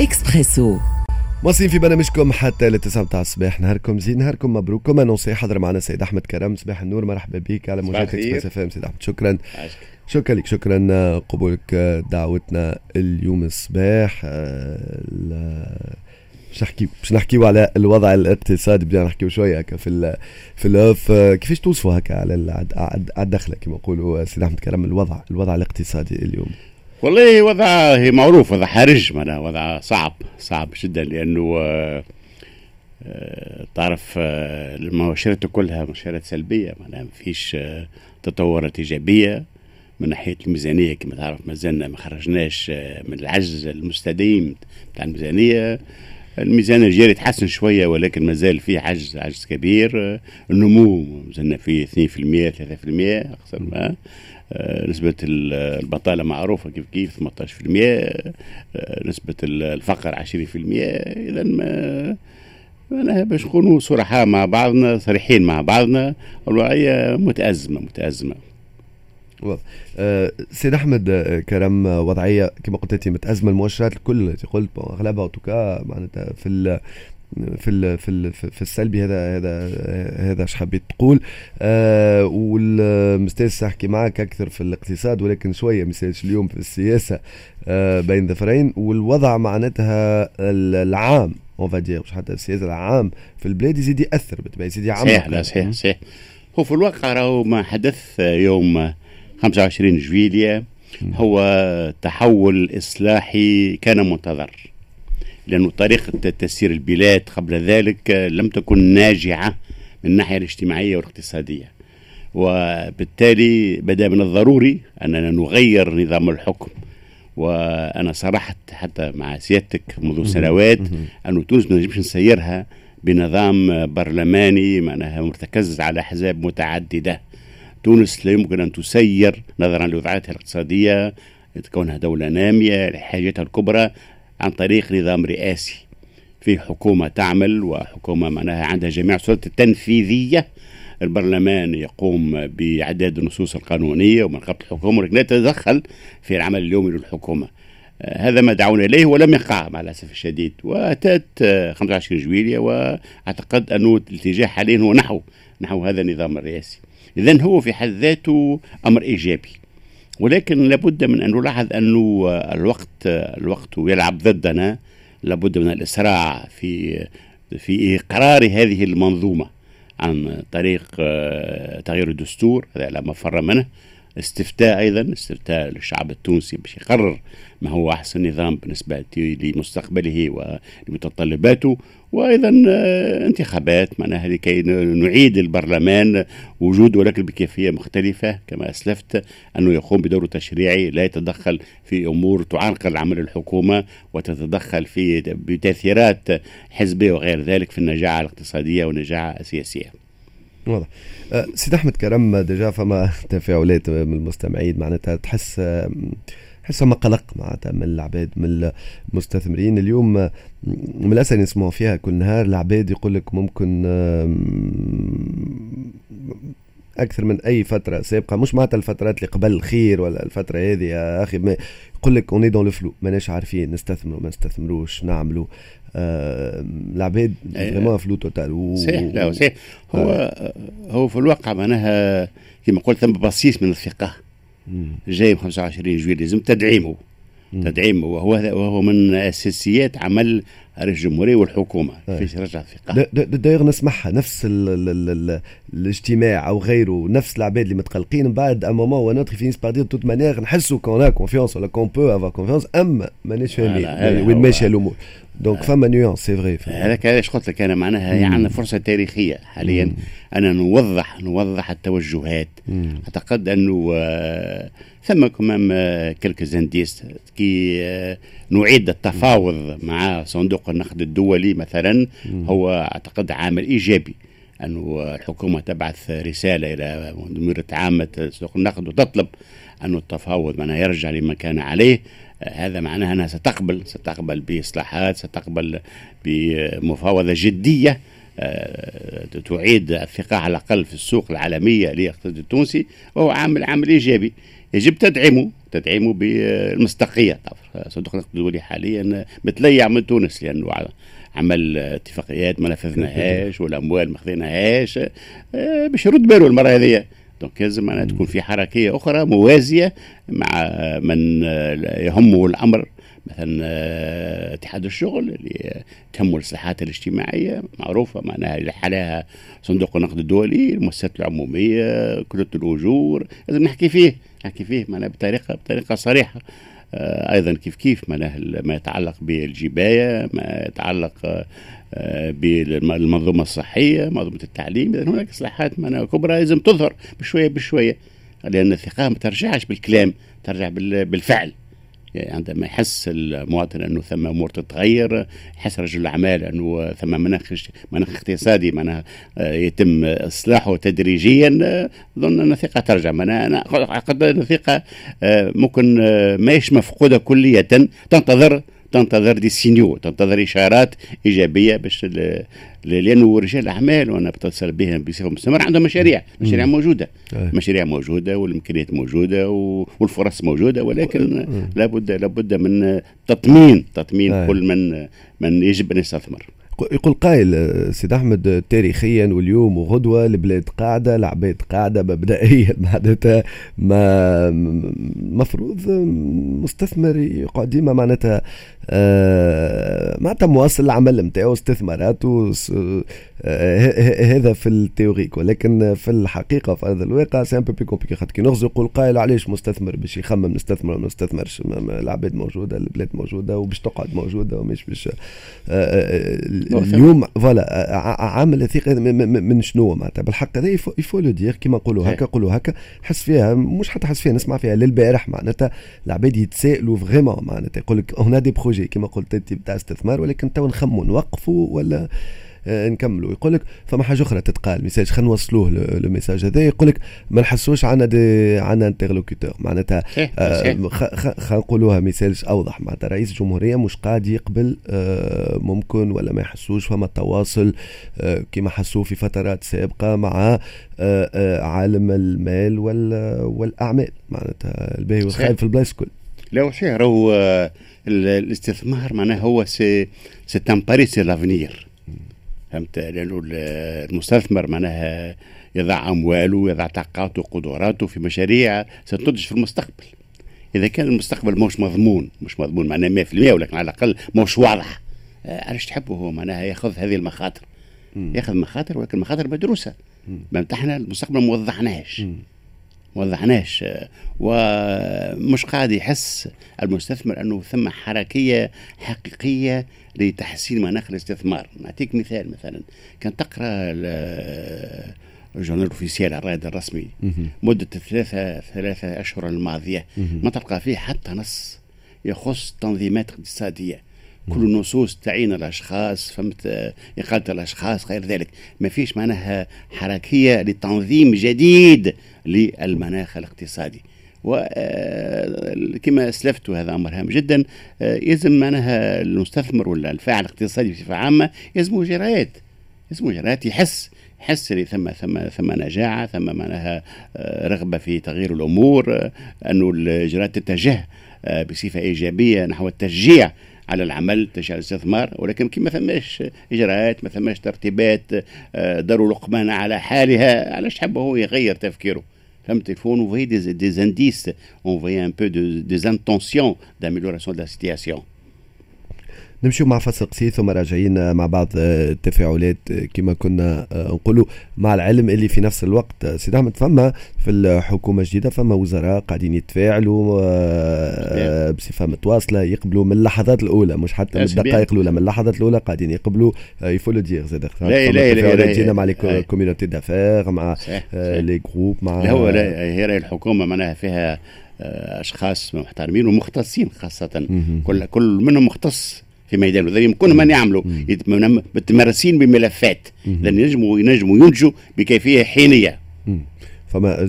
اكسبريسو مواصلين في برنامجكم حتى للتسعة متاع الصباح. نهاركم زين نهاركم مبروك كما نوصي حضر معنا السيد أحمد كرم. صباح النور مرحبا بك على موجات إكسبريس إف إم. سيد أحمد شكرا. شكرا لك شكرا قبولك دعوتنا اليوم الصباح باش نحكي باش نحكيو على الوضع الاقتصادي بدنا نحكيو شوية هكا في في الاوف كيفاش توصفوا هكا على الدخله كما يقولوا سيد أحمد كرم الوضع الوضع الاقتصادي اليوم. والله وضع معروف وضع حرج معناها وضع صعب صعب جدا لأنه آه، آه، تعرف آه، المؤشرات كلها مؤشرات سلبية معناها ما فيش تطورات إيجابية. من ناحية الميزانية كما تعرف ما زلنا ما خرجناش من العجز المستديم بتاع الميزانية. الميزان الجاري تحسن شوية ولكن ما زال فيه عجز عجز كبير. النمو زلنا فيه 2% 3% أقصر ما. آه، نسبة البطالة معروفة كيف كيف 18% آه، نسبة الفقر 20% إذا ما أنا باش نكونوا صرحاء مع بعضنا صريحين مع بعضنا الوضعية متأزمة متأزمة. سيد أحمد كرم وضعية كما قلت أنت متأزمة المؤشرات الكل التي قلت أغلبها توكا معناتها في في ال في ال في السلبي هذا هذا هذا إيش حبيت تقول. آه والمستانس احكي معك أكثر في الاقتصاد ولكن شوية مثالش اليوم في السياسة آه بين ظفرين والوضع معناتها العام اون فادير مش حتى السياسة العام في البلاد يزيد يأثر بالتبع يزيد يعمق. صحيح صحيح صحيح. هو في الواقع راهو ما حدث يوم 25 جويليا هو تحول إصلاحي كان منتظر لأن طريقة تسيير البلاد قبل ذلك لم تكن ناجعة من الناحية الاجتماعية والاقتصادية. وبالتالي بدأ من الضروري أننا نغير نظام الحكم. وأنا صرحت حتى مع سيادتك منذ سنوات أن تونس ما نجمش نسيرها بنظام برلماني معناها مرتكز على أحزاب متعددة. تونس لا يمكن أن تسير نظرا لوضعيتها الاقتصادية كونها دولة نامية لحاجتها الكبرى عن طريق نظام رئاسي. في حكومة تعمل وحكومة معناها عندها جميع السلطات التنفيذية. البرلمان يقوم بإعداد النصوص القانونية ومراقبة الحكومة ولكن لا يتدخل في العمل اليومي للحكومة. آه، هذا ما دعونا إليه ولم يقع مع الأسف الشديد. وأتت 25 جويلية وأعتقد أنه الاتجاه حاليا هو نحو نحو هذا النظام الرئاسي. إذا هو في حد ذاته أمر إيجابي. ولكن لابد من أن نلاحظ أن الوقت الوقت يلعب ضدنا. لابد من الإسراع في في إقرار هذه المنظومة عن طريق تغيير الدستور. هذا لا مفر منه. استفتاء أيضا استفتاء للشعب التونسي باش يقرر ما هو أحسن نظام بالنسبة لمستقبله ولمتطلباته. وأيضا آه، انتخابات معناها لكي نعيد البرلمان وجوده ولكن بكيفية مختلفة كما أسلفت أنه يقوم بدور تشريعي لا يتدخل في أمور تعرقل عمل الحكومة وتتدخل في بتأثيرات حزبية وغير ذلك في النجاعة الاقتصادية والنجاعة السياسية. واضح أه سيد أحمد كرم ديجا فما تفاعلات من المستمعين معناتها تحس تحس فما قلق معناتها من العباد من المستثمرين. اليوم من الأسئلة نسمعوا فيها كل نهار العباد يقول لك ممكن أكثر من أي فترة سابقة مش معناتها الفترات اللي قبل الخير ولا الفترة هذه يا أخي يقول لك اوني dans le flou ماناش عارفين نستثمروا ما نستثمروش نعملوا. آه العباد vraiment flou total صحيح لا صحيح. هو آه. هو في الواقع معناها كما قلت ثم بصيص من الثقة. جاي 25 جويلية لازم تدعيمه. تدعيمه. وهو وهو من أساسيات عمل الجمهورية والحكومة آه. فيش رجع الثقة داير نسمعها نفس ال ال ال الاجتماع أو غيره نفس العباد اللي متقلقين. بعد un moment ou notre، finissent par dire، toute manière نحسوا qu'on l'a confiance ولا qu'on peut avoir confiance اما مانيش فاهمين. وين ماشية الأمور؟ donc فما nuance c'est vrai هذاك علاش قلت لك أنا معناها هي عندنا فرصة تاريخية حاليا. أنا نوضح نوضح التوجهات. أعتقد أنه آه ثم quand même كلك زانديس كي آه نعيد التفاوض مع صندوق النقد الدولي مثلا هو أعتقد عامل إيجابي. أن الحكومة تبعث رسالة إلى مديرية عامة سوق النقد وتطلب أن التفاوض معناها يرجع لما كان عليه. هذا معناها أنها ستقبل ستقبل بإصلاحات ستقبل بمفاوضة جدية آه، تعيد الثقة على الأقل في السوق العالمية للاقتصاد التونسي وهو عامل عامل إيجابي. يجب تدعيمه تدعيمه بالمصداقية. صندوق النقد الدولي حاليا متليع من تونس لأنه عمل اتفاقيات ما نفذناهاش والأموال ما خذيناهاش آه، باش يرد باله المرة هذه. دونك لازم معناها تكون في حركيه أخرى موازيه مع من يهمه الامر مثلا آه، اتحاد الشغل اللي تهمه الاصلاحات الاجتماعيه معروفه معناها اللي حلاها صندوق النقد الدولي المؤسسات العموميه كلة الاجور لازم نحكي فيه نحكي فيه معناها بطريقه صريحه آه، أيضا كيف كيف معناها ما يتعلق بالجباية ما يتعلق آه، بالمنظومة الصحية منظومة التعليم. اذا هناك إصلاحات معناها كبرى لازم تظهر بشوية بشوية لأن الثقة ما ترجعش بالكلام ترجع بالفعل. عندما يحس المواطن أنه ثم أمور تتغير يحس رجل الأعمال أنه ثم مناخ مناخ اقتصادي معناها آه، يتم إصلاحه تدريجيا أظن أن الثقة ترجع. أنا أعتقد أن الثقة آه، ممكن آه، ماهيش مفقوده كليه تنتظر تنتظر دي سينيو تنتظر إشارات إيجابية باش لأنه رجال الاعمال وأنا بتصل بهم بصفة مستمرة عندهم مشاريع مشاريع موجودة. مشاريع موجودة والإمكانيات موجودة والفرص موجودة ولكن لابد لابد من تطمين تطمين كل من من يجب أن يستثمر. يقول قائل آه، سيد أحمد تاريخيا واليوم وغدوه البلاد قاعدة العباد قاعدة مبدئيا معناتها ما مفروض مستثمر يقعد ديما معناتها آه معناتها مواصل العمل نتاعو استثماراته آه هذا في ال théorique ولكن في الحقيقة في ارض الواقع c'est un peu plus compliqué خاطر كي نغزو يقول قائل علاش مستثمر باش يخمم نستثمر ولا ما نستثمرش العباد موجودة البلاد موجودة وباش تقعد موجودة ومش باش آه, آه، اليوم voilà عامل الثقه من شنو معناتها؟ بالحق هذا il faut le dire كيما نقولوا هكا نقولوا هكا حس فيها مش حتى حس فيها نسمع فيها للبارح معناتها العباد يتسائلوا vraiment معناتها يقول لك هنا des projets كيما قلت انت بتاع استثمار ولكن تو نخموا نوقفوا ولا نكملوا. يقول لك فما حاجة أخرى تتقال. message خلينا نوصلوه le message هذا. يقول لك ما نحسوش عندنا des عندنا interlocuteurs معناتها آه خلينا نقولوها message أوضح. معناتها رئيس الجمهورية مش قاعد يقبل آه ممكن ولا ما يحسوش. فما تواصل آه كما حسوا في فترات سابقة مع آه آه عالم المال والأعمال. معناتها الباهي والخايب في البلايص كل لا صحيح. راهو الاستثمار معناه هو c'est c'est un pari sur l'avenir فهمت لأنه المستثمر معناها يضع أمواله يضع طاقاته وقدراته في مشاريع ستنتج في المستقبل. إذا كان المستقبل مش مضمون مش مضمون معناها 100% ولكن على الأقل مش واضح. آه، علاش تحبه هو؟ معناها ياخذ هذه المخاطر. ياخذ مخاطر ولكن مخاطر مدروسة. ما إحنا المستقبل ما وضحناهش ما وضحناش ومش قاعد يحس المستثمر أنه ثم حركية حقيقية لتحسين مناخ الاستثمار. نعطيك مثال مثلا. كان تقرأ الجورنال اوفيسيال الرائد الرسمي مدة ثلاثة ثلاثة أشهر الماضية. ما تلقى فيه حتى نص يخص تنظيمات اقتصادية. كل النصوص تعين الأشخاص فهمت؟ إقالة الأشخاص غير ذلك. ما فيش معناها حركية لتنظيم جديد للمناخ الاقتصادي. وكما أسلفت هذا أمر هام جدا آه، يلزم معناها المستثمر ولا الفاعل الاقتصادي بصفة عامة يلزمه اجراءات يلزمه اجراءات يحس يحس اللي ثم ثم ثم نجاعة ثم معناها آه، رغبة في تغيير الأمور آه، انه الاجراءات تتجه بصفة إيجابية نحو التشجيع على العمل تشجيع الاستثمار ولكن كما ثماش إجراءات ما ثماش ترتيبات داروا لقمان على حالها علاش تحب هو يغير تفكيره؟ فهمت؟ Il faut envoyer des, des indices envoyer un peu de, des intentions d'amélioration نمشيو مع فصل قصير ثم راجعين مع بعض التفاعلات كما كنا نقولوا مع العلم اللي في نفس الوقت. سيد أحمد فما في الحكومة الجديدة فما وزراء قاعدين يتفاعلوا بصفة متواصلة يقبلوا من اللحظات الأولى مش حتى من الدقائق الأولى من اللحظات الأولى قاعدين يقبلوا il faut le dire زاد لا لا لا جينا مع لي كوميونيتي دافير مع لي جروب مع لا هو هي الحكومة معناها فيها أشخاص محترمين ومختصين خاصة. كل كل منهم مختص. في ميدانه ذا يمكن من يعملوا. متمرسين بملفات. لأن ينجموا ينجموا ينتجوا بكيفية حينية. فما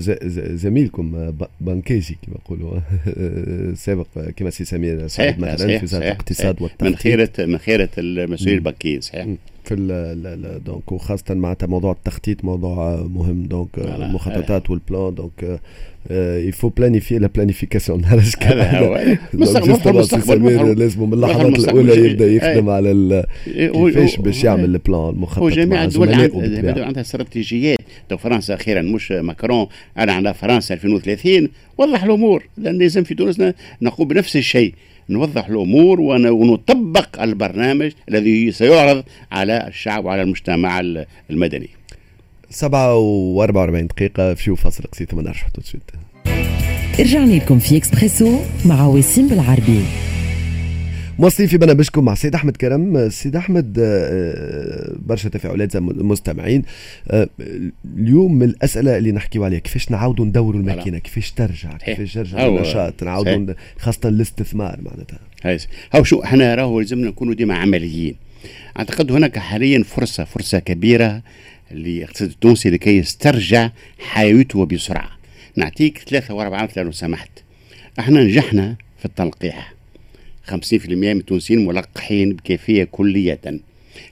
زميلكم بنكيزي كما يقولوا. سابق كما سي سمير سعيد مثلا في وزاره الاقتصاد والتخطيط من خيره من خيرة المسؤولين البنكيين صحيح. في donc وخاصه معناتها موضوع التخطيط موضوع مهم donc المخططات وال plan donc il faut planifier la planification نهارش المستقبل لازم من اللحظات الأولى يبدأ يخدم على كيفاش باش يعمل ال plan المخطط وجميع الدول عندها استراتيجيات. تو فرنسا أخيرا مش ماكرون أنا على فرنسا 2030 وضح الأمور لأن لازم في تونس نقوم بنفس الشيء نوضح الأمور ونطبق البرنامج الذي سيعرض على الشعب وعلى المجتمع المدني. سبعة و44 دقيقة في فاصل قصير ثم نرجع tout de suite. رجعنا لكم في اكسبريسو مع وسيم بالعربي. مواصلين في برنامجكم مع سيد أحمد كرم. سيد أحمد آه، برشا تفاعلات المستمعين آه، اليوم من الأسئلة اللي نحكيو عليها كيفاش نعاودوا ندوروا الماكينة؟ كيفاش ترجع؟ كيفاش ترجع النشاط؟ نعاودوا خاصة الاستثمار معناتها. هاو شو إحنا راهو لازمنا نكونوا ديما عمليين. أعتقد هناك حاليا فرصة فرصة كبيرة للاقتصاد التونسي لكي يسترجع حيويته بسرعة نعطيك ثلاثة واربعه امثله لو سمحت. إحنا نجحنا في التلقيح. 50% من التونسيين ملقحين بكيفية كلية.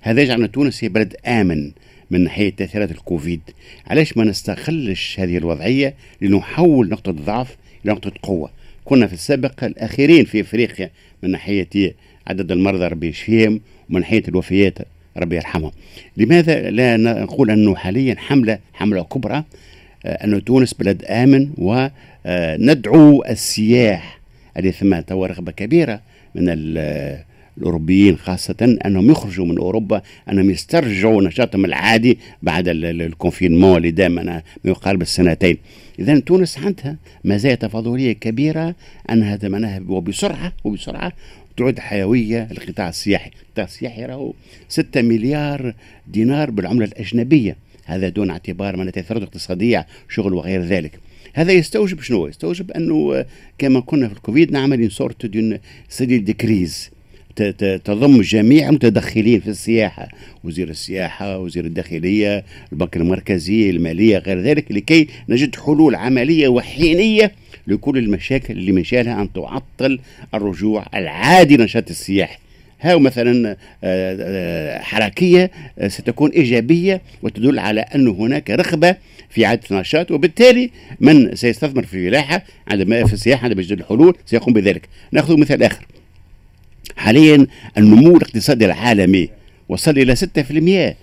هذا يجعل تونس هي بلد آمن من ناحية تأثيرات الكوفيد. علاش ما نستغلش هذه الوضعية لنحول نقطة ضعف إلى نقطة قوة؟ كنا في السابق الأخيرين في أفريقيا من ناحية عدد المرضى ربي يشفيهم ومن ناحية الوفيات ربي يرحمهم. لماذا لا نقول أنه حاليا حملة حملة كبرى آه، أن تونس بلد آمن وندعو السياح الذي ثم توا رغبة كبيرة من الأوروبيين خاصة أنهم يخرجوا من أوروبا أنهم يسترجعوا نشاطهم العادي بعد الكونفينمون اللي دام ما يقارب السنتين. اذا تونس عندها مزايا تفاضلية كبيرة انها معناها وبسرعه وبسرعة تعود حيوية القطاع السياحي، القطاع السياحي راهو 6 مليار دينار بالعملة الأجنبية، هذا دون اعتبار من التاثيرات الاقتصاديه شغل وغير ذلك. هذا يستوجب شنو؟ يستوجب أنه كما كنا في الكوفيد نعمل sorte de cellule de crise تضم جميع المتدخلين في السياحة. وزير السياحة وزير الداخلية البنك المركزي المالية غير ذلك لكي نجد حلول عملية وحينية لكل المشاكل اللي من شانها أن تعطل الرجوع العادي للنشاط السياحي هاو مثلا آه، آه، حركية آه، ستكون إيجابية وتدل على أن هناك رغبة في اعاده النشاط وبالتالي من سيستثمر في الفلاحه عندما في السياحة عندما يجد الحلول سيقوم بذلك. نأخذ مثال آخر. حاليا النمو الاقتصادي العالمي وصل إلى 6%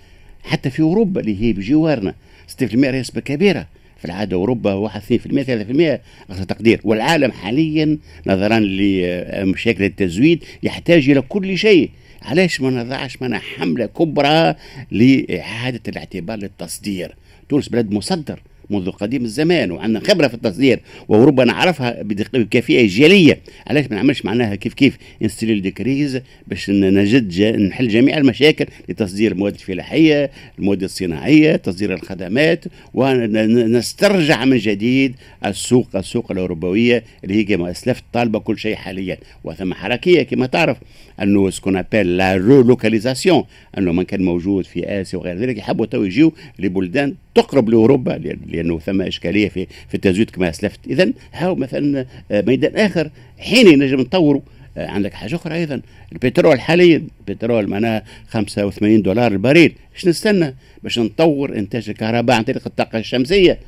حتى في أوروبا اللي هي بجوارنا. 6% نسبه كبيره في العاده أوروبا 1 2% 3% اقصى تقدير. والعالم حاليا نظرا لمشاكل التزويد يحتاج إلى كل شيء. علاش ما نضعش معنا حملة كبرى لإعادة الاعتبار للتصدير؟ تونس بلد مصدر. منذ قديم الزمان وعندنا خبرة في التصدير واوروبا نعرفها بكيفيه اجياليه علاش ما نعملش معناها كيف كيف une cellule de crise باش نجد نحل جميع المشاكل لتصدير المواد الفلاحية المواد الصناعية تصدير الخدمات ونسترجع من جديد السوق السوق الاوروبيه اللي هي كما أسلفت طالبة كل شيء حاليا. وثم حركية كما تعرف أنه ce qu'on appelle la relocalisation أنه من كان موجود في آسيا وغير ذلك يحبوا تو يجيو لبلدان تقرب لأوروبا لأنه ثم إشكالية في في التزويد كما أسلفت. اذا هاو مثلا آه، ميدان آخر حين نجم نطوروا. آه، عندك حاجة أخرى أيضا؟ البترول حاليا البترول معناها 85 دولار ال baril إيش نستنى؟ باش نطور إنتاج الكهرباء عن طريق الطاقة الشمسية.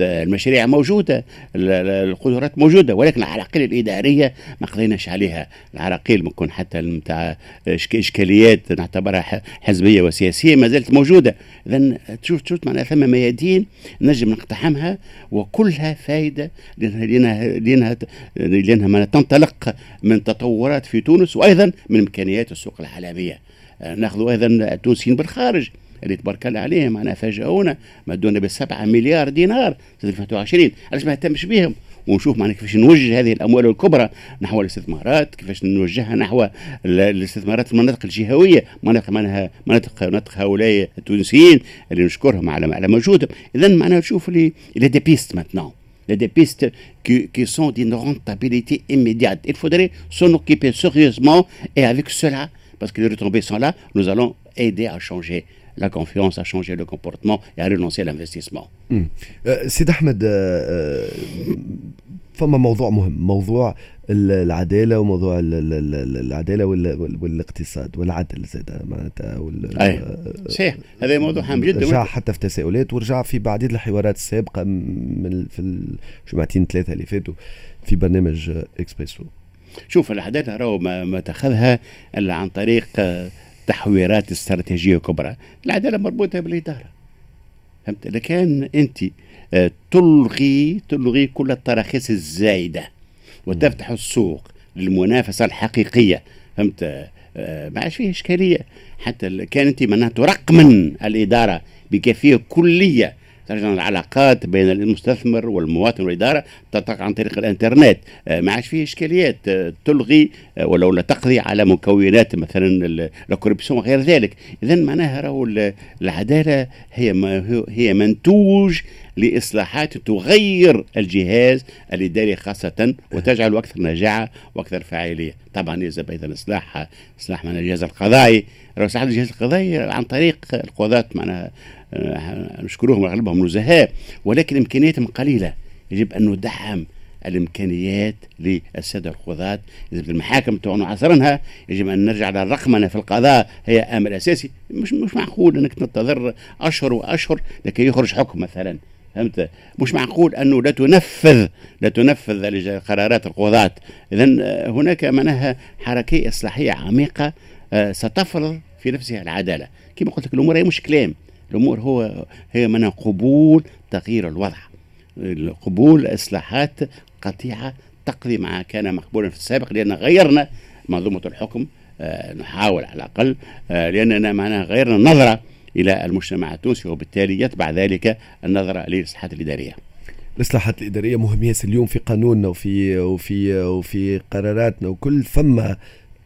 المشاريع موجودة القدرات موجودة ولكن العراقيل الإدارية ما قضيناش عليها. العراقيل ممكن حتى نتاع إشكاليات نعتبرها حزبية وسياسية ما زالت موجودة. اذا تشوف تشوف معناها ثم ميادين نجم نقتحمها وكلها فائده لانها لانها لأنها ما تنطلق من تطورات في تونس وأيضا من إمكانيات السوق العالمية. نأخذ أيضا التونسيين بالخارج. اللي تبارك الله عليهم. معناها فاجئونا مدونا بسبعة مليار دينار 2021 علاش ما نهتمش بهم ونشوف معنا كيفاش نوجه هذه الأموال الكبرى نحو الاستثمارات كيفاش نوجهها نحو الاستثمارات في المناطق الجهوية مناطق منها مناطق مناطق هؤلاء التونسيين اللي نشكرهم على على مجهودهم. اذا معنا نشوف لي دي بيست ماتنون des pistes qui, qui sont d'une rentabilité immédiate. Il faudrait s'en occuper sérieusement et avec cela, parce que les retombées sont là, nous allons aider à changer. La confiance, à changer le comportement et à renoncer à l'investissement. سيد احمد فما موضوع مهم موضوع ال- العدالة وموضوع ال- ال- ال- العدالة وال- والاقتصاد والعدل زاد معناتها وال- أي. صحيح هذا موضوع هام جدا رجع حتى في تساؤلات ورجع في بعديد الحوارات السابقة من في الجمعتين ثلاثة اللي فاتوا في برنامج اكسبريسو شوف العداله راهو ما, ما تاخذها إلا عن طريق آه، تحويرات استراتيجيه كبرى العدالة مربوطة بالإدارة. فهمت؟ لكن أنت آه، تلغي تلغي كل التراخيص الزايدة وتفتح السوق للمنافسة الحقيقية. فهمت؟ آه، ما عادش فيه إشكالية. حتى كان أنت معناها ترقمن الإدارة بكيفيه كلية. ترجع العلاقات بين المستثمر والمواطن والإدارة تقع عن طريق الإنترنت. آه، ما عادش فيه إشكاليات آه، تلغي آه، ولو لا تقضي على مكونات مثلا ال- الكوربسيون وغير ذلك. اذا معناها راهو ال- العدالة هي ما هي منتوج لإصلاحات تغير الجهاز الإداري خاصة وتجعله أكثر نجاعه وأكثر فاعلية. طبعا يجب أيضا اصلاح إصلاح من الجهاز القضائي إصلاح الجهاز القضائي عن طريق القضاة معناها آه، نشكروهم اغلبهم نزهاء ولكن إمكانياتهم قليلة. يجب أن ندعم الإمكانيات للسادة القضاة يجب المحاكم تاعنا عصرنها يجب أن نرجع للرقمنه في القضاء هي أمر أساسي. مش مش معقول إنك تنتظر أشهر وأشهر لكي يخرج حكم مثلا. فهمت؟ مش معقول أنه لا تنفذ لا تنفذ قرارات القضاة. اذا هناك معناها حركيه إصلاحية عميقة آه، ستفرض في نفسها العدالة. كما قلت لك الأمور هي مش كلام. الأمور هو هي من قبول تغيير الوضع قبول إصلاحات قطيعة تقضي ما كان مقبولا في السابق لأن غيرنا منظومة الحكم آه، نحاول على الأقل آه، لاننا معناها غيرنا النظرة إلى المجتمع التونسي وبالتالي يتبع ذلك النظرة للإصلاحات الإدارية. الإصلاحات الإدارية مهم ياسر اليوم في قانوننا وفي وفي وفي قراراتنا وكل فما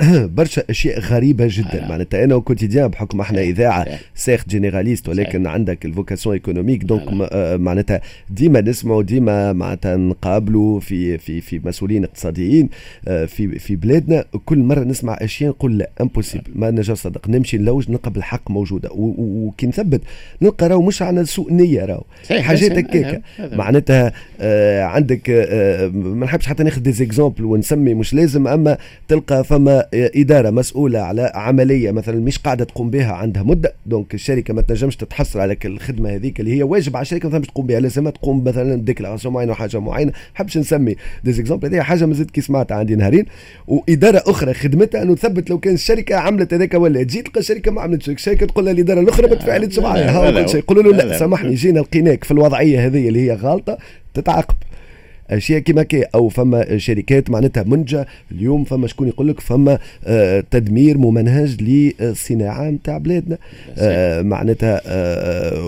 برشا أشياء غريبة جدا. معناتها أنا au quotidien بحكم إحنا إذاعة صحيح. certes généraliste ولكن عندك ال vocation économique. donc آه. معناتها ديما نسمعوا ديما معناتها نقابلوا في في في مسؤولين اقتصاديين آه، في في بلادنا. كل مرة نسمع أشياء نقول لا impossible ما نجم صدق. نمشي نلوج نلقى بالحق موجودة. وكي نثبت نلقى راهو مش على سوء نية راهو. حاجات هكاكا هذا- معناتها عندك ما نحبش حتى ناخذ des exemples ونسمي مش لازم أما تلقى فما إدارة مسؤولة على عملية مثلا مش قاعدة تقوم بها عندها مدة. donc الشركة ما تنجمش تتحصل على الخدمة هذيك اللي هي واجب على الشركة مثلا باش تقوم بها. لازم تقوم مثلا déclaration معينة وحاجة معينة. حبش نسمي des exemples هذه حاجة مازلت كي سمعتها عندي نهارين. وإدارة أخرى خدمتها أنه تثبت لو كان الشركة عملت هذاك ولا تجي تلقى الشركة ما عملتش. الشركة تقول لها الإدارة الأخرى ما تفاعلتش معايا يقولوا له لا. سامحني جينا لقيناك في الوضعية هذه اللي هي غلطة. تتعاقب. اشياء كيما كي أو فما شركات معناتها منجة اليوم فما شكون يقول لك فما آه، تدمير ممنهج للصناعة نتاع بلادنا. آه، معناتها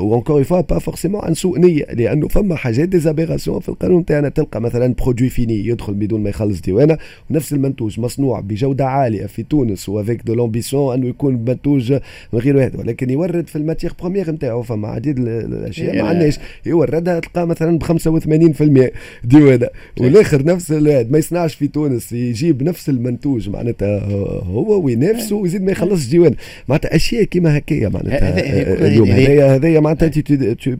و encore une fois pas forcément عن سوء نيه لأنه فما حاجات des aberrations في القانون تاعنا تلقى مثلا produit fini يدخل بدون ما يخلص ديوانة ونفس المنتوج مصنوع بجودة عالية في تونس و avec de l'ambition أنه يكون منتوج من غير واحد. ولكن يورد في ال matière première نتاعو فما عديد ال- الأشياء ما إيه. عندناش. يوردها تلقى مثلا ب 85% ديوانه والآخر نفس الواحد ما يصنعش في تونس يجيب نفس المنتوج معناتها هو وينافسه ويزيد ما يخلصش ديوان معناتها أشياء كيما هكايا معناتها هذا- هذا اليوم. هذايا هذايا معناتها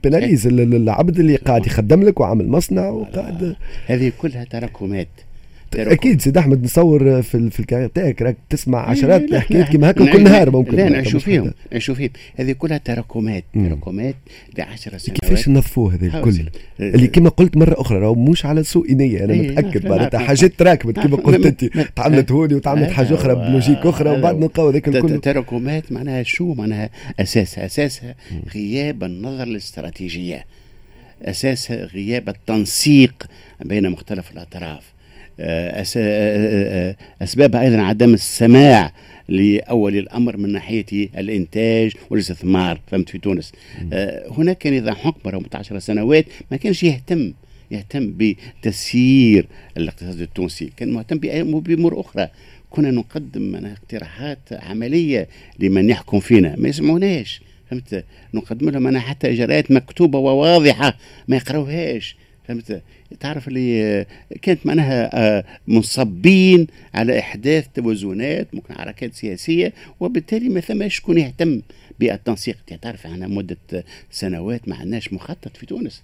بيناليز العبد اللي قاعد يخدم لك وعامل مصنع وقاعد هذه كلها تراكمات. تراكم. أكيد سيد أحمد نصور في في الكارير تاعك راك تسمع عشرات الحكايات كيما هكا كل نهار ممكن لا نعيشوا فيهم. نعيشوا فيهم. هذه كلها تراكمات. تراكمات لعشر سنوات. كيفاش نظفوه هذا الكل. اللي كما قلت مرة أخرى راهو مش على سوء نية أنا إيه، متأكد معناتها حاجات تراكمت كما قلت أنت. تعملت هوني وتعملت حاجة أخرى بلوجيك أخرى وبعد. نلقاو هذاك الكل. تراكمات معناها شو؟ معناها اساسها اساسها غياب النظر الاستراتيجية. اساسها غياب التنسيق بين مختلف الأطراف. آه، آه، آه، اسبابها أيضا عدم السماع لأول الأمر من ناحية الإنتاج والاستثمار فهمت؟ في تونس. هناك نظام حكم رغم 10 سنوات ما كانش يهتم يهتم بتسيير الاقتصاد التونسي كان مهتم بأمور أخرى. كنا نقدم اقتراحات عملية لمن يحكم فينا ما يسمعوناش فهمت؟ نقدم لهم أنا حتى إجراءات مكتوبة وواضحة ما يقراوهاش فهمت؟ تعرف اللي آه، كانت معناها آه، منصبين على إحداث توازنات ممكن حركات سياسية وبالتالي ما ثماش شكون يهتم بالتنسيق. تعرف إحنا مدة سنوات ما عندناش مخطط في تونس.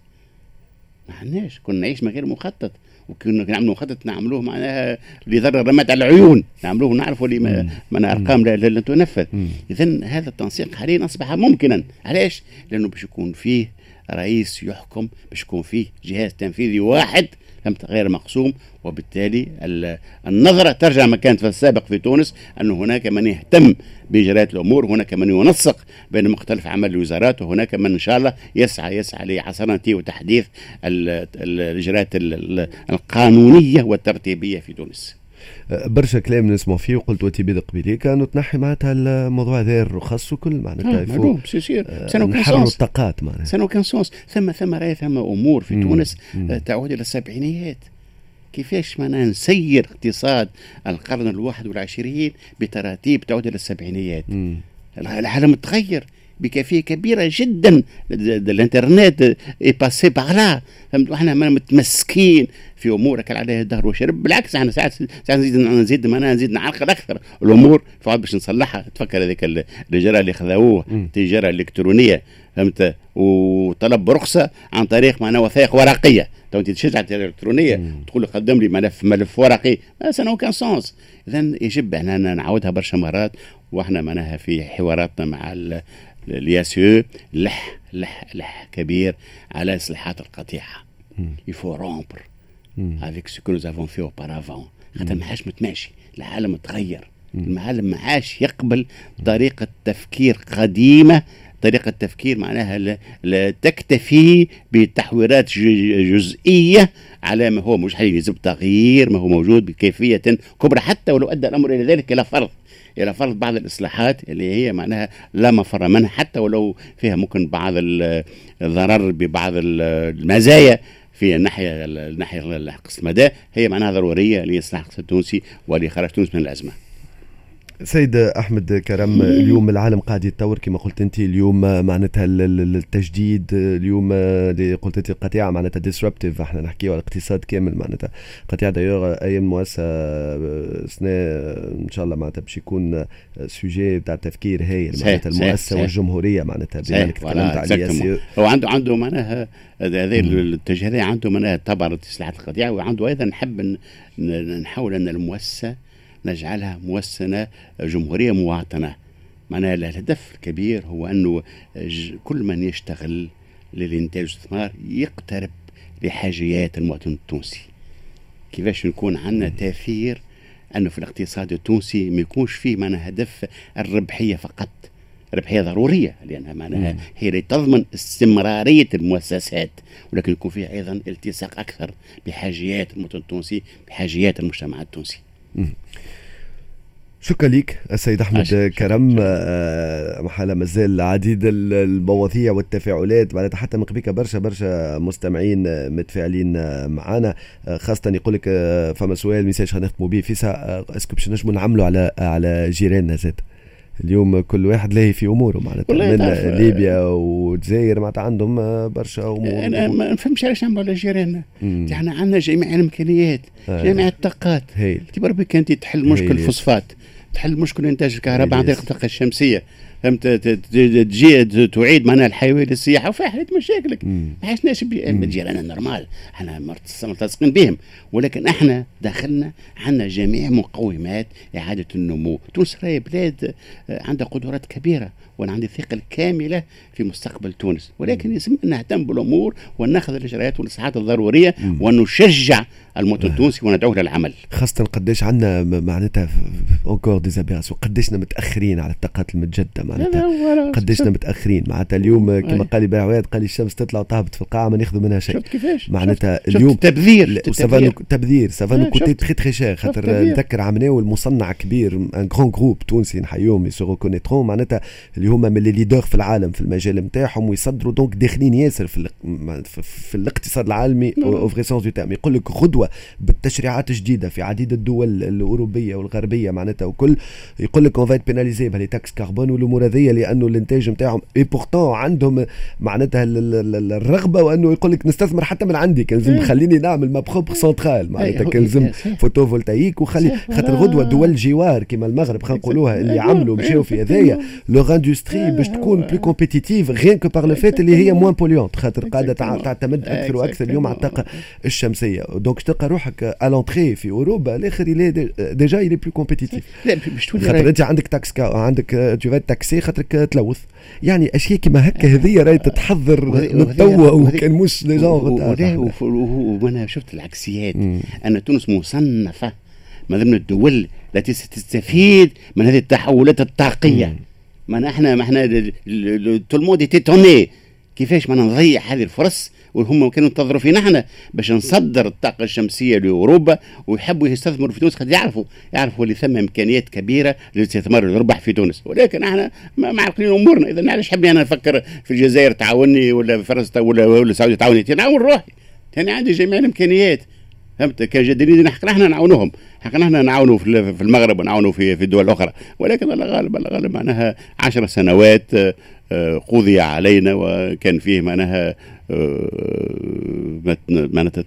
ما عندناش. كنا نعيش من غير مخطط. وكنا نعملوا خطط نعملوه معناها لضرر رماد على العيون. نعملوه نعرفوا اللي ما- معناها أرقام لا تنفذ. اذا هذا التنسيق حاليا أصبح ممكنا. علاش؟ لأنه باش يكون فيه رئيس يحكم باش يكون فيه جهاز تنفيذي واحد فهمت غير مقسوم وبالتالي ال- النظرة ترجع ما كانت في السابق في تونس انه هناك من يهتم بإجراءات الأمور هناك من ينسق بين مختلف أعمال الوزارات وهناك من إن شاء الله يسعى يسعى لعصرنة وتحديث ال- ال- الإجراءات ال- ال- القانونية والترتيبية في تونس. برشا كلام نسمع فيه وقلت وتي بدق بليك أنه تنحي معناتها الموضوع هذا الرخص وكل معناتها آه، يفو معلوم سيسير سنة وكان نحرروا سونس الطاقات معناتها سنة aucun sens ثم ثم راهي ثم أمور في. تونس. آه، تعود إلى السبعينيات. كيفاش معناها نسير اقتصاد القرن الواحد والعشرين بتراتيب تعود إلى السبعينيات. العالم تغير. بكيفيه كبيرة جدا. ال- ال- الإنترنت est passé par là فهمت؟ إحنا ما متمسكين في امور كان عليها الدهر وشرب بالعكس إحنا ساعات ساعات نزيد نزيد معناها نزيد نعرقل أكثر. الأمور فعاد باش نصلحها. تفكر هذيك ال- الاجراء اللي خذوه. التجاره الالكترونيه فهمت؟ وطلب رخصة عن طريق معناها وثائق ورقية. تو أنت تشجع التجاره الالكترونيه. تقول له قدم لي ملف ملف ورقي. mais ça n'a aucun sens اذا يجب إحنا نعاودها برشا مرات. وإحنا معناها في حواراتنا مع ال IACE لح لح لح كبير على إصلاحات القطيعة. il faut rompre. avec ce que nous avons fait auparavant خاطر ما عادش متماشي العالم تغير. العالم ما عادش يقبل طريقة تفكير قديمة طريقة تفكير معناها لا, لا تكتفي بتحويرات جزئية على ما هو مش حاليا يجب تغيير ما هو موجود بكيفية كبرى حتى ولو أدى الأمر إلى ذلك إلى فرض إلى فرض بعض الإصلاحات اللي هي معناها لا مفر منها حتى ولو فيها ممكن بعض ال- الضرر ببعض ال- المزايا في الناحية الناحية القصة المدى هي معناها ضرورية لإصلاح الاقتصاد التونسي ولإخراج تونس من الأزمة. سيد أحمد كرم اليوم العالم قاعد يتطور كما قلت أنت اليوم معناتها ال- ال- التجديد اليوم اللي قلت أنت القطيعة معناتها ديسربتيف إحنا نحكيو على الاقتصاد كامل معناتها قطيعة دايوغ اي مؤسسه سنة إن شاء الله معناتها باش يكون سوجي تاع تفكير هايل صحيح، معناتها المؤسسة. والجمهورية معناتها بما انك تكلمت. الياسير هو عنده عنده معناها هذه الاتجاه هذا عنده معناها تبر اصلاحات القطيعة وعنده أيضا نحب نحاول أن المؤسسة نجعلها مؤسسه جمهورية مواطنة. معناها الهدف الكبير هو أنه ج- كل من يشتغل للإنتاج والاستثمار يقترب لحاجيات المواطن التونسي. كيفاش نكون عندنا تأثير أنه في الاقتصاد التونسي ما يكونش فيه معناها هدف الربحية فقط. ربحية ضرورية لانها معناها. هي اللي تضمن استمرارية المؤسسات ولكن يكون فيها أيضا التصاق أكثر بحاجيات المواطن التونسي بحاجيات المجتمع التونسي. شكرا لك السيد أحمد عشان- كرم. آه، محالة مازال العديد ال- المواضيع والتفاعلات. معناتها حتى من قبيك برشا برشا مستمعين متفاعلين معنا آه، خاصة يقول لك آه، فما سؤال message خلينا نختموا به. في ساعة est-ce que باش نجموا نعملوا على على جيراننا زاد. اليوم كل واحد لاهي في أموره معناتها من تعرف، آه، ليبيا والجزائر معناتها عندهم آه، برشا أمور أنا ما نفهمش علاش نعملوا على جيراننا. إحنا عندنا جميع الإمكانيات آه. جميع الطاقات هايل تبقى ربك أنت تحل مشكل. الفوسفات تحل مشكل إنتاج الكهرباء عن طريق. الطاقة الشمسية تجي ت- تعيد معناها الحيوية للسياحة وفيها حلت مشاكلك. ما عشناش جيراننا نورمال. إحنا ملتصقين بهم. ولكن إحنا دخلنا عندنا جميع مقومات إعادة النمو. تونس راهي بلاد آه، عندها قدرات كبيرة. وأنا عندي الثقه الكاملة في مستقبل تونس. ولكن يلزم أن نهتم بالأمور ونأخذ الإجراءات والإصلاحات الضرورية. ونشجع المواطن التونسي وندعوه للعمل. خاصة قداش عندنا معناتها encore des aberrations قداشنا متأخرين على الطاقات المتجددة معناتها. هو قداشنا متأخرين. معناتها اليوم كما. قال لي باعواد قال لي الشمس تطلع وتهبط في القاعة ما ناخذوا منها شيء. شفت كيفاش؟ معناتها اليوم تبذير. ça va آه، nous coûter. très très cher خاطر تبذير. نذكر عملناه المصنع كبير un grand groupe تونسي نحيوهم يسو معناتها اللي هما من les leaders في العالم في المجال نتاعهم ويصدروا donc داخلين ياسر في, في, الاقتصاد العالمي نعم. au vrai sens du terme يقول لك غدوة بالتشريعات الجديدة في عديد الدول الأوروبية والغربية معناتها وكل. يقول لك on va être pénalisé par les taxes carbone والأمور هذيا لأنه الإنتاج نتاعهم et pourtant عندهم معناتها ال- ال- ال- الرغبة وأنه يقول لك نستثمر حتى من عندي كان لازم إيه. خليني نعمل ma propre centrale معناتها كان لازم. photovoltaïque وخلي خاطر غدوة دول جوار كما المغرب خلينا نقولوها اللي أيوة، عملوا مشاو في هذايا. leur industrie باش تكون plus compétitive rien que par le fait اللي هي moins polluante خاطر قاعدة. تعتمد أكثر وأكثر. اليوم على الطاقه الشمسية. donc تلقى روحك à l'entrée في أوروبا الآخر اللي déjà اللي plus compétitif خاطر أنت عندك taxe عندك t'es taxé خاطرك تلوث. يعني اشياء كيما هكا؟ هذه راهي تتحضر من توا وكان مش لي وهو- وأنا شفت العكسيات. ان تونس مصنفة من ضمن الدول التي ستستفيد من هذه التحولات الطاقية. ما إحنا ما إحنا tout le monde est étonné كيفاش ما نضيع هذه الفرص؟ وهم كانوا ينتظروا فينا إحنا باش نصدر الطاقة الشمسية لأوروبا ويحبوا يستثمروا في تونس. خاطر يعرفوا يعرفوا اللي ثم إمكانيات كبيرة للاستثمار والربح في تونس. ولكن إحنا ما معقلين أمورنا. اذا علاش حبني أنا نفكر في الجزائر تعاوني ولا فرنسا ولا ولا السعوديه تعاوني؟ نعاون روحي. أنا عندي جميع الإمكانيات. فهمت؟ كجديرين حقنا إحنا نعاونوهم. حقنا إحنا نعاونوا في المغرب ونعاونوا في في الدول الأخرى. ولكن الله غالب الله غالب معناها عشر سنوات آه، آه، قضي علينا وكان فيه معناها آه، معناتها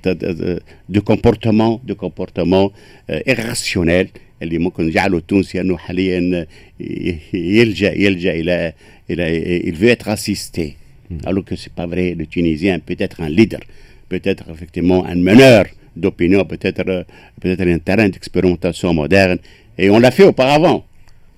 des comportements des comportements irrationnels اللي ممكن يجعله التونسي أنه حاليا يلجا يلجأ إلى إلى il veut être assisté. alors que c'est pas vrai. Le tunisien peut être un leader. Peut être effectivement un meneur. D'opinion peut-être peut-être un terrain d'expérimentation moderne. Et on l'a fait auparavant.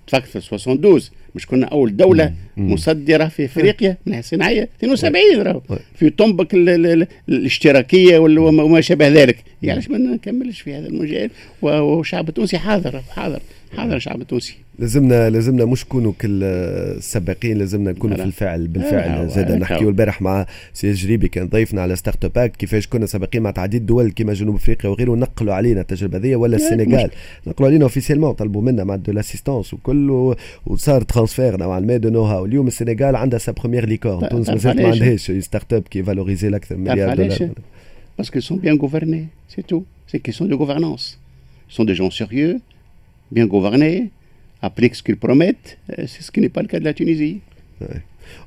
في 72 مش كنا اول دوله مصدره في افريقيا من الصناعيه 72 راهو في طنبك ال- ال- ال- الاشتراكيه وما شابه ذلك يعني علاش ما نكملش في هذا المجال والشعب التونسي حاضر حاضر حاضر الشعب التونسي لازمنا لازمنا مش نكونوا كل السباقين لازمنا نكونوا في. الفعل بالفعل زاد نحكيو البارح مع سي جريبي كان ضيفنا على start-up كيفاش كنا سابقين مع تعديد دول كيما جنوب أفريقيا وغيره نقلوا علينا التجربة هذه ولا السنغال نقلوا علينا officiellement طلبوا منا مع de l'assistance وكل وصار transfert نوعا ما de know-how اليوم السنغال عندها sa première licorne تونس تعرف مازالت ما؟ عندهاش start-up qui valorisée لاكثر من مليار؟ دولار Parce qu'ils sont bien gouvernés, c'est tout. C'est une question de gouvernance. Ce sont des gens Euh, C'est ce qui n'est pas le cas de la Tunisie.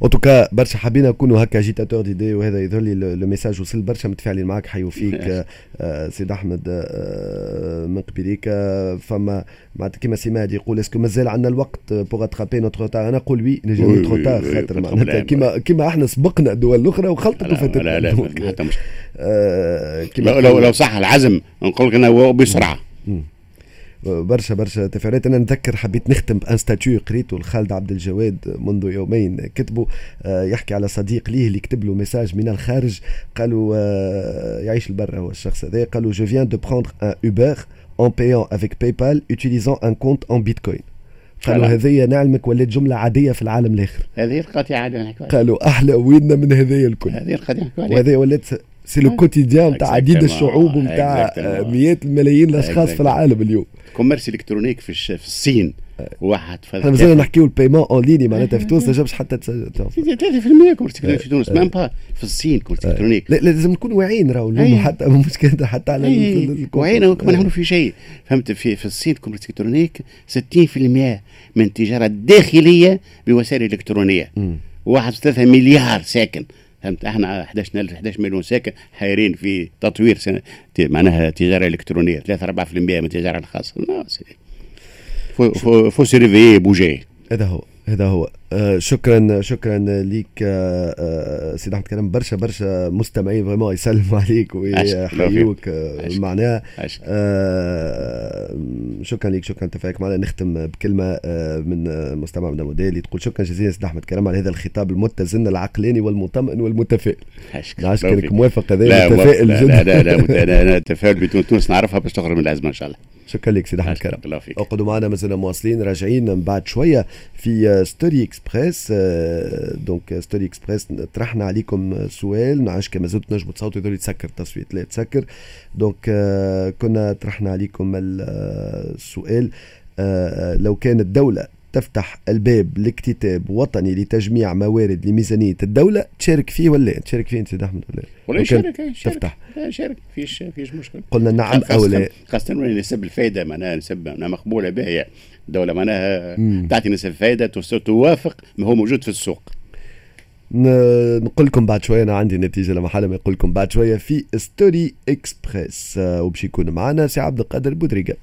en tout cas برشا حبينا نكونوا هكا agitateur d'idées وهذا يظهر لي le message وصل برشا متفاعلين معك حيوا فيك آه، آه، سيد احمد آه، من قبيليك آه، فما معناتها كيما سي مهدي يقول est-ce que مازال عندنا الوقت pour rattraper notre retard أنا نقول oui oui، retard oui، خاطر معناتها. كيما كيما إحنا سبقنا الدول الاخرى وخلطت لا وفاتت لا لا حتى مش آه، كيما لو صح العزم نقول لك أنا بسرعة برشا برشا تفاعلات. أنا نذكر حبيت نختم بأن statut قريته لخالد عبد الجواد منذ يومين كتبه آه، يحكي على صديق ليه اللي كتب له message من الخارج. قالوا آه، يعيش البرا هو الشخص هذا. قالوا je viens de prendre un Uber en payant avec PayPal utilisant un compte en Bitcoin. قالوا فعلا. هذه نعلمك ولات جملة عادية في العالم الآخر. هذه نحكي عليها قالوا أحلى ويننا من هذه الكل. هذه عليها وهذه ولات c'est le quotidien نتاع عديد. الشعوب Exactement. مئات الملايين الاشخاص في. العالم اليوم. commerce électronique في, الصين. واحد إحنا مازلنا نحكيو ال paiement en ligne معناتها في تونس ما جابش حتى تسجل 3% commerce électronique في تونس même pas في الصين commerce électronique. لا لازم نكون واعيين راهو اليوم. حتى مش كده حتى على كما أي. نعملوا في شيء. فهمت في في الصين commerce électronique 60% من التجاره الداخليه بوسائل إلكترونية. واحد ثلاثة مليار ساكن. فهمت؟ إحنا 11 11 مليون ساكن حايرين في تطوير سنة معناها تجارة إلكترونية. 3 4% من التجاره الخاصة. فو فو فو سي ريفيي بوجي. هذا هو. هذا هو. آه شكرا شكرا ليك آه آه سيد أحمد كلام. برشا برشا مستمعين vraiment يسلموا عليك ويحيوك أشكر. معناها شكرا ليك شكرا تفاعلك معنا. نختم بكلمة من مستمع من موديلي تقول شكرا جزيلا سيد أحمد كلام على هذا الخطاب المتزن العقلاني والمطمئن والمتفائل. نشكرك موافق هذا لا متفائل لا جدا لا لا, لا, مت- أنا أنا تفاؤل بتون تونس نعرفها باش تخرج من الأزمة إن شاء الله. شكرا لك سيد أحمد فيك. أقعدوا معنا مازلنا مواصلين راجعين من بعد شوية في story express donc story express طرحنا عليكم سؤال نعرفش كما زلتوا تنجموا تصوتوا يقدروا يتسكر التصويت لا يتسكر donc آه، كنا طرحنا عليكم ال- آه، السؤال آه، لو كانت الدولة تفتح الباب لاكتتاب وطني لتجميع موارد لميزانية الدولة. تشارك فيه ولا لا؟ تشارك فيه أنت سيد أحمد ولا لا؟ ولا يشارك تفتح. لا يشارك. فيش فيش مشكلة. قلنا نعم أو لا. خاصة وين نسب الفائدة معناها نسب معناها مقبولة بها الدولة معناها. تعطي نسب فائدة تس- توافق ما هو موجود في السوق. نقول لكم بعد شوية أنا عندي نتيجة لمحل ما نقول لكم بعد شوية في story express آه، وباش يكون معنا سي عبد القادر بودريقة.